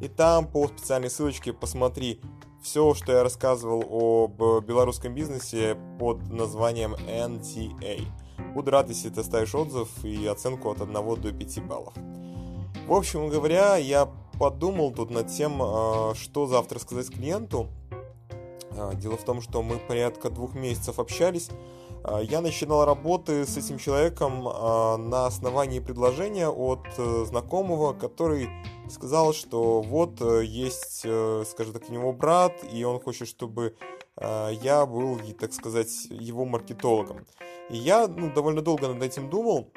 и там по специальной ссылочке посмотри все, что я рассказывал об белорусском бизнесе под названием NTA. Буду рад, если ты оставишь отзыв и оценку от 1 до 5 баллов. В общем говоря, я подумал тут над тем, а, что завтра сказать клиенту. А, дело в том, что мы порядка двух месяцев общались. А, я начинал работы с этим человеком на основании предложения от э, знакомого, который сказал, что вот э, есть, э, скажем так, у него брат, и он хочет, чтобы я был, так сказать, его маркетологом. И я ну, довольно долго над этим думал,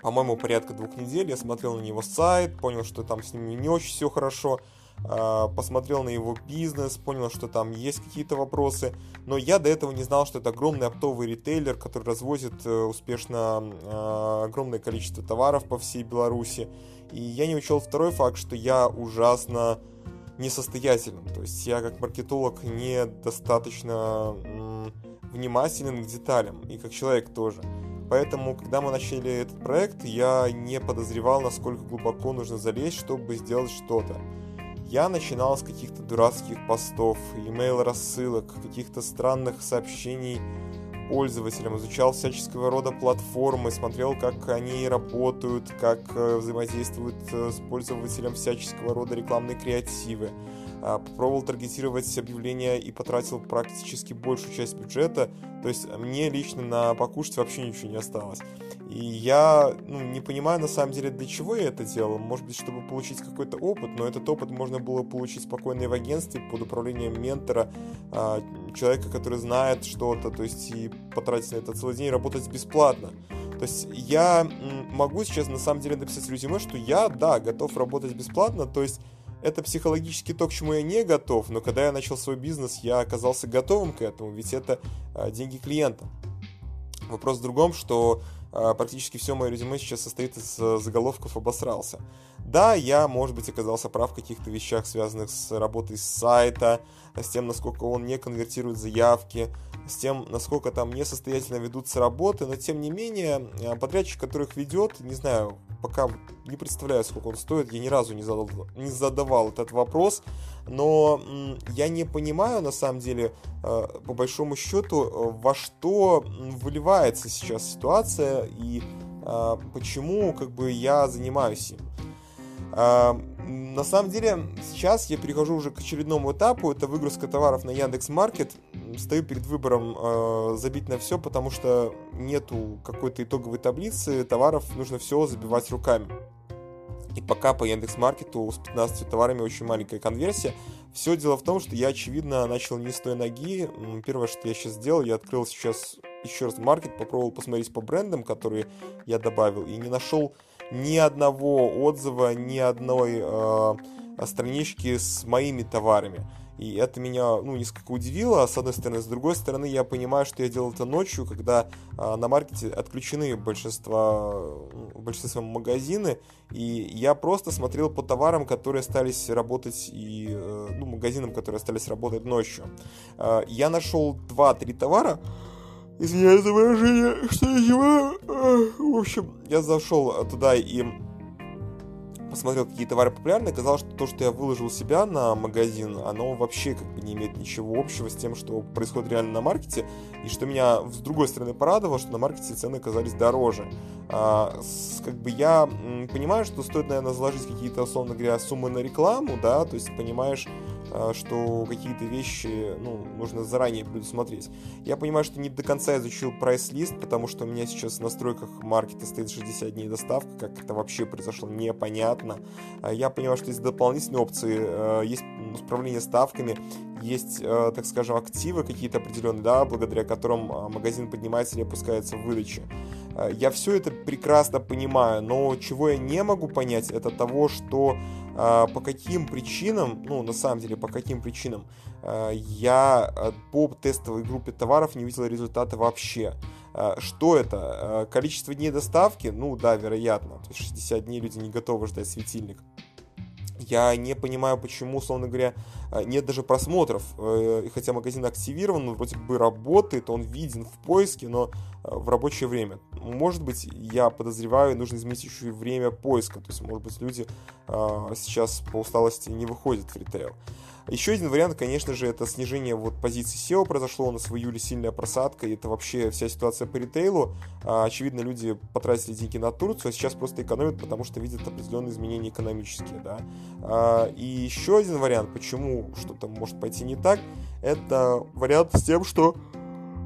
по-моему, порядка двух недель. Я смотрел на него сайт, понял, что там с ним не очень все хорошо. А, посмотрел на его бизнес, понял, что там есть какие-то вопросы. Но я до этого не знал, что это огромный оптовый ритейлер, который развозит э, успешно а, огромное количество товаров по всей Беларуси. И я не учел второй факт, что я ужасно несостоятельным. То есть я как маркетолог недостаточно внимателен к деталям. И как человек тоже. Поэтому, когда мы начали этот проект, я не подозревал, насколько глубоко нужно залезть, чтобы сделать что-то. Я начинал с каких-то дурацких постов, имейл рассылок, каких-то странных сообщений пользователям, изучал всяческого рода платформы, смотрел, как они работают, как э, взаимодействуют э, с пользователем всяческого рода рекламные креативы. А, попробовал таргетировать объявления и потратил практически большую часть бюджета. То есть мне лично на покушать вообще ничего не осталось. И я ну, не понимаю на самом деле, для чего я это делал. Может быть, чтобы получить какой-то опыт, но этот опыт можно было получить спокойно и в агентстве под управлением ментора, а, человека, который знает что-то, то есть и потратить на это целый день, работать бесплатно. То есть я могу сейчас на самом деле написать резюме, что я, да, готов работать бесплатно, то есть это психологически то, к чему я не готов, но когда я начал свой бизнес, я оказался готовым к этому, ведь это а, деньги клиента. Вопрос в другом, что а, практически все мое резюме сейчас состоит из а, заголовков «обосрался». Да, я, может быть, оказался прав в каких-то вещах, связанных с работой с сайта, с тем, насколько он не конвертирует заявки, с тем, насколько там несостоятельно ведутся работы, но тем не менее, подрядчик, который их ведет, не знаю, пока не представляю, сколько он стоит, я ни разу не задавал, не задавал этот вопрос, но я не понимаю, на самом деле, а, по большому счету, во что выливается сейчас ситуация и а, почему как бы я занимаюсь им. На самом деле, сейчас я перехожу уже к очередному этапу, это выгрузка товаров на Яндекс Маркет. Стою перед выбором э, забить на все, потому что нету какой-то итоговой таблицы товаров, нужно все забивать руками. И пока по Яндекс Маркету с 15 товарами очень маленькая конверсия. Все дело в том, что я, очевидно, начал не с той ноги. Первое, что я сейчас сделал, я открыл сейчас еще раз маркет, попробовал посмотреть по брендам, которые я добавил, и не нашел ни одного отзыва, ни одной э, странички с моими товарами. И это меня, ну, несколько удивило, с одной стороны. С другой стороны, я понимаю, что я делал это ночью, когда э, на маркете отключены большинство, большинство магазины, и я просто смотрел по товарам, которые остались работать, и, э, ну, магазинам, которые остались работать ночью. Э, я нашел 2-3 товара, Извиняюсь за выражение, что я его... В общем, я зашел туда и посмотрел, какие товары популярны, оказалось, что то, что я выложил себя на магазин, оно вообще как бы не имеет ничего общего с тем, что происходит реально на маркете, и что меня с другой стороны порадовало, что на маркете цены оказались дороже. А, с, как бы я понимаю, что стоит, наверное, заложить какие-то, условно говоря, суммы на рекламу, да, то есть понимаешь, что какие-то вещи ну, нужно заранее предусмотреть. Я понимаю, что не до конца изучил прайс-лист, потому что у меня сейчас в настройках маркета стоит 60 дней доставка, как это вообще произошло, непонятно. А, я понимаю, что есть дополнительные опции, а, есть управление ставками, есть, так скажем, активы какие-то определенные, да, благодаря которым магазин поднимается или опускается в выдаче. Я все это прекрасно понимаю, но чего я не могу понять, это того, что а, по каким причинам, ну, на самом деле, по каким причинам а, я а, по тестовой группе товаров не видел результата вообще. Что это? Количество дней доставки? Ну, да, вероятно. То есть 60 дней люди не готовы ждать светильник. Я не понимаю, почему, условно говоря, нет даже просмотров. Э, хотя магазин активирован, он вроде бы работает, он виден в поиске, но в рабочее время. может быть, я подозреваю, нужно изменить еще и время поиска. То есть, может быть, люди э, сейчас по усталости не выходят в ритейл. Еще один вариант, конечно же, это снижение вот позиций SEO произошло, у нас в июле сильная просадка, и это вообще вся ситуация по ритейлу. А, очевидно, люди потратили деньги на Турцию, а сейчас просто экономят, потому что видят определенные изменения экономические, да. А, и еще один вариант, почему что-то может пойти не так, это вариант с тем, что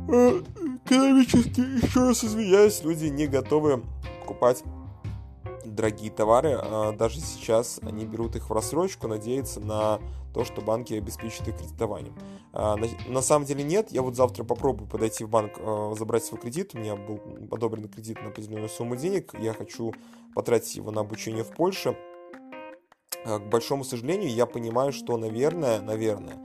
э, экономически, еще раз извиняюсь, люди не готовы покупать дорогие товары, а даже сейчас они берут их в рассрочку, надеются на то, что банки обеспечат их кредитованием. А, на, самом деле нет, я вот завтра попробую подойти в банк, а, забрать свой кредит, у меня был одобрен кредит на определенную сумму денег, я хочу потратить его на обучение в Польше. К большому сожалению, я понимаю, что, наверное, наверное,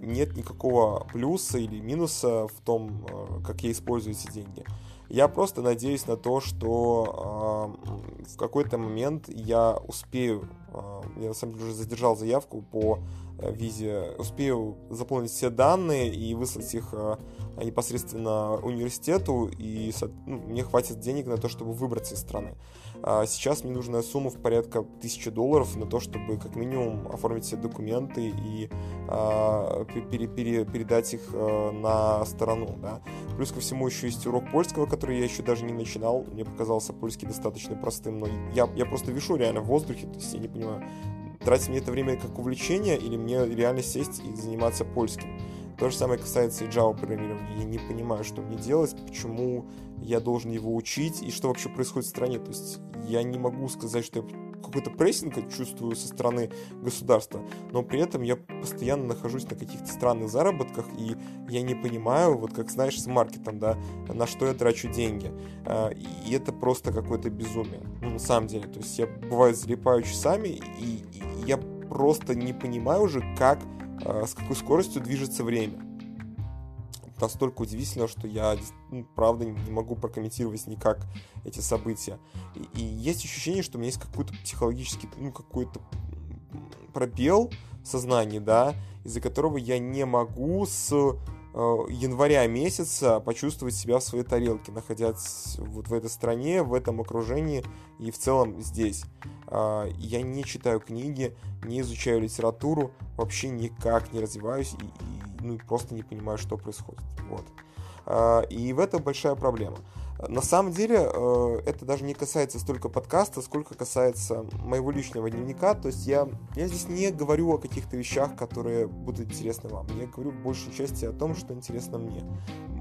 нет никакого плюса или минуса в том, как я использую эти деньги. Я просто надеюсь на то, что э, в какой-то момент я успею, э, я на самом деле уже задержал заявку по визе, успею заполнить все данные и выслать их э, непосредственно университету, и ну, мне хватит денег на то, чтобы выбраться из страны. А сейчас мне нужна сумма в порядка 1000 долларов на то, чтобы как минимум оформить все документы и э, пере, пере, передать их э, на сторону. Да. Плюс ко всему еще есть урок польского, который я еще даже не начинал. Мне показался польский достаточно простым, но я, я просто вишу реально в воздухе, то есть я не понимаю, тратить мне это время как увлечение или мне реально сесть и заниматься польским. То же самое касается и Java программирования. Я не понимаю, что мне делать, почему я должен его учить и что вообще происходит в стране. То есть я не могу сказать, что я какой-то прессинг чувствую со стороны государства, но при этом я постоянно нахожусь на каких-то странных заработках, и я не понимаю, вот как знаешь, с маркетом, да, на что я трачу деньги. А, и это просто какое-то безумие, ну, на самом деле. То есть я, бывает, залипаю часами, и, и просто не понимаю уже, как а, с какой скоростью движется время. Настолько удивительно, что я, ну, правда, не могу прокомментировать никак эти события. И, и есть ощущение, что у меня есть какой-то психологический, ну, какой-то пробел в сознании, да, из-за которого я не могу с Э, января месяца почувствовать себя в своей тарелке, находясь вот в этой стране, в этом окружении и в целом здесь. А, я не читаю книги, не изучаю литературу, вообще никак не развиваюсь и, и ну, просто не понимаю, что происходит. Вот. А, и в этом большая проблема. На самом деле, э, это даже не касается столько подкаста, сколько касается моего личного дневника. То есть я, я здесь не говорю о каких-то вещах, которые будут интересны вам. Я говорю в большей части о том, что интересно мне.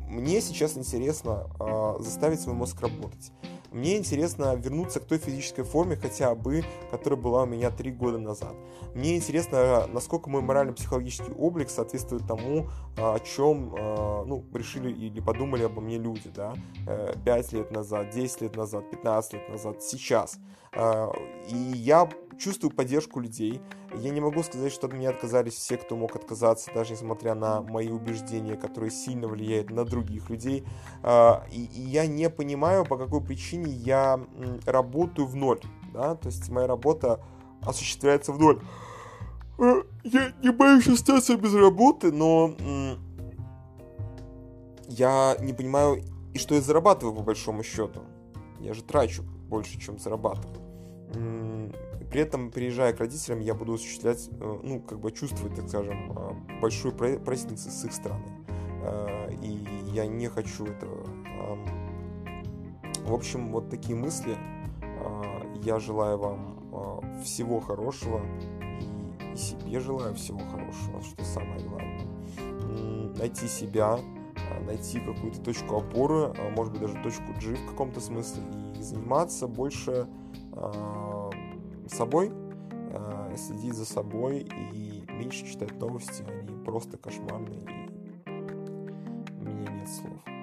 Мне сейчас интересно э, заставить свой мозг работать. Мне интересно вернуться к той физической форме хотя бы, которая была у меня три года назад. Мне интересно, насколько мой морально-психологический облик соответствует тому, а, о чем а, ну, решили или подумали обо мне люди, да, 5 э, лет назад, 10 лет назад, 15 лет назад, сейчас. А, и я чувствую поддержку людей. Я не могу сказать, что от меня отказались все, кто мог отказаться, даже несмотря на мои убеждения, которые сильно влияют на других людей. И я не понимаю, по какой причине я работаю в ноль. Да? То есть моя работа осуществляется в ноль. Э, я не боюсь остаться без работы, но я не понимаю, и что я зарабатываю по большому счету. Я же трачу больше, чем зарабатываю. При этом, приезжая к родителям, я буду осуществлять, э, ну, как бы чувствовать, так скажем, э, большую прессинг с их стороны. И я не хочу этого. В общем, вот такие мысли. Я желаю вам всего хорошего и себе желаю всего хорошего, что самое главное. Найти себя, найти какую-то точку опоры, может быть даже точку G в каком-то смысле, и заниматься больше э, собой, э, следить за собой и меньше читать новости, они просто кошмарные, и у меня нет слов.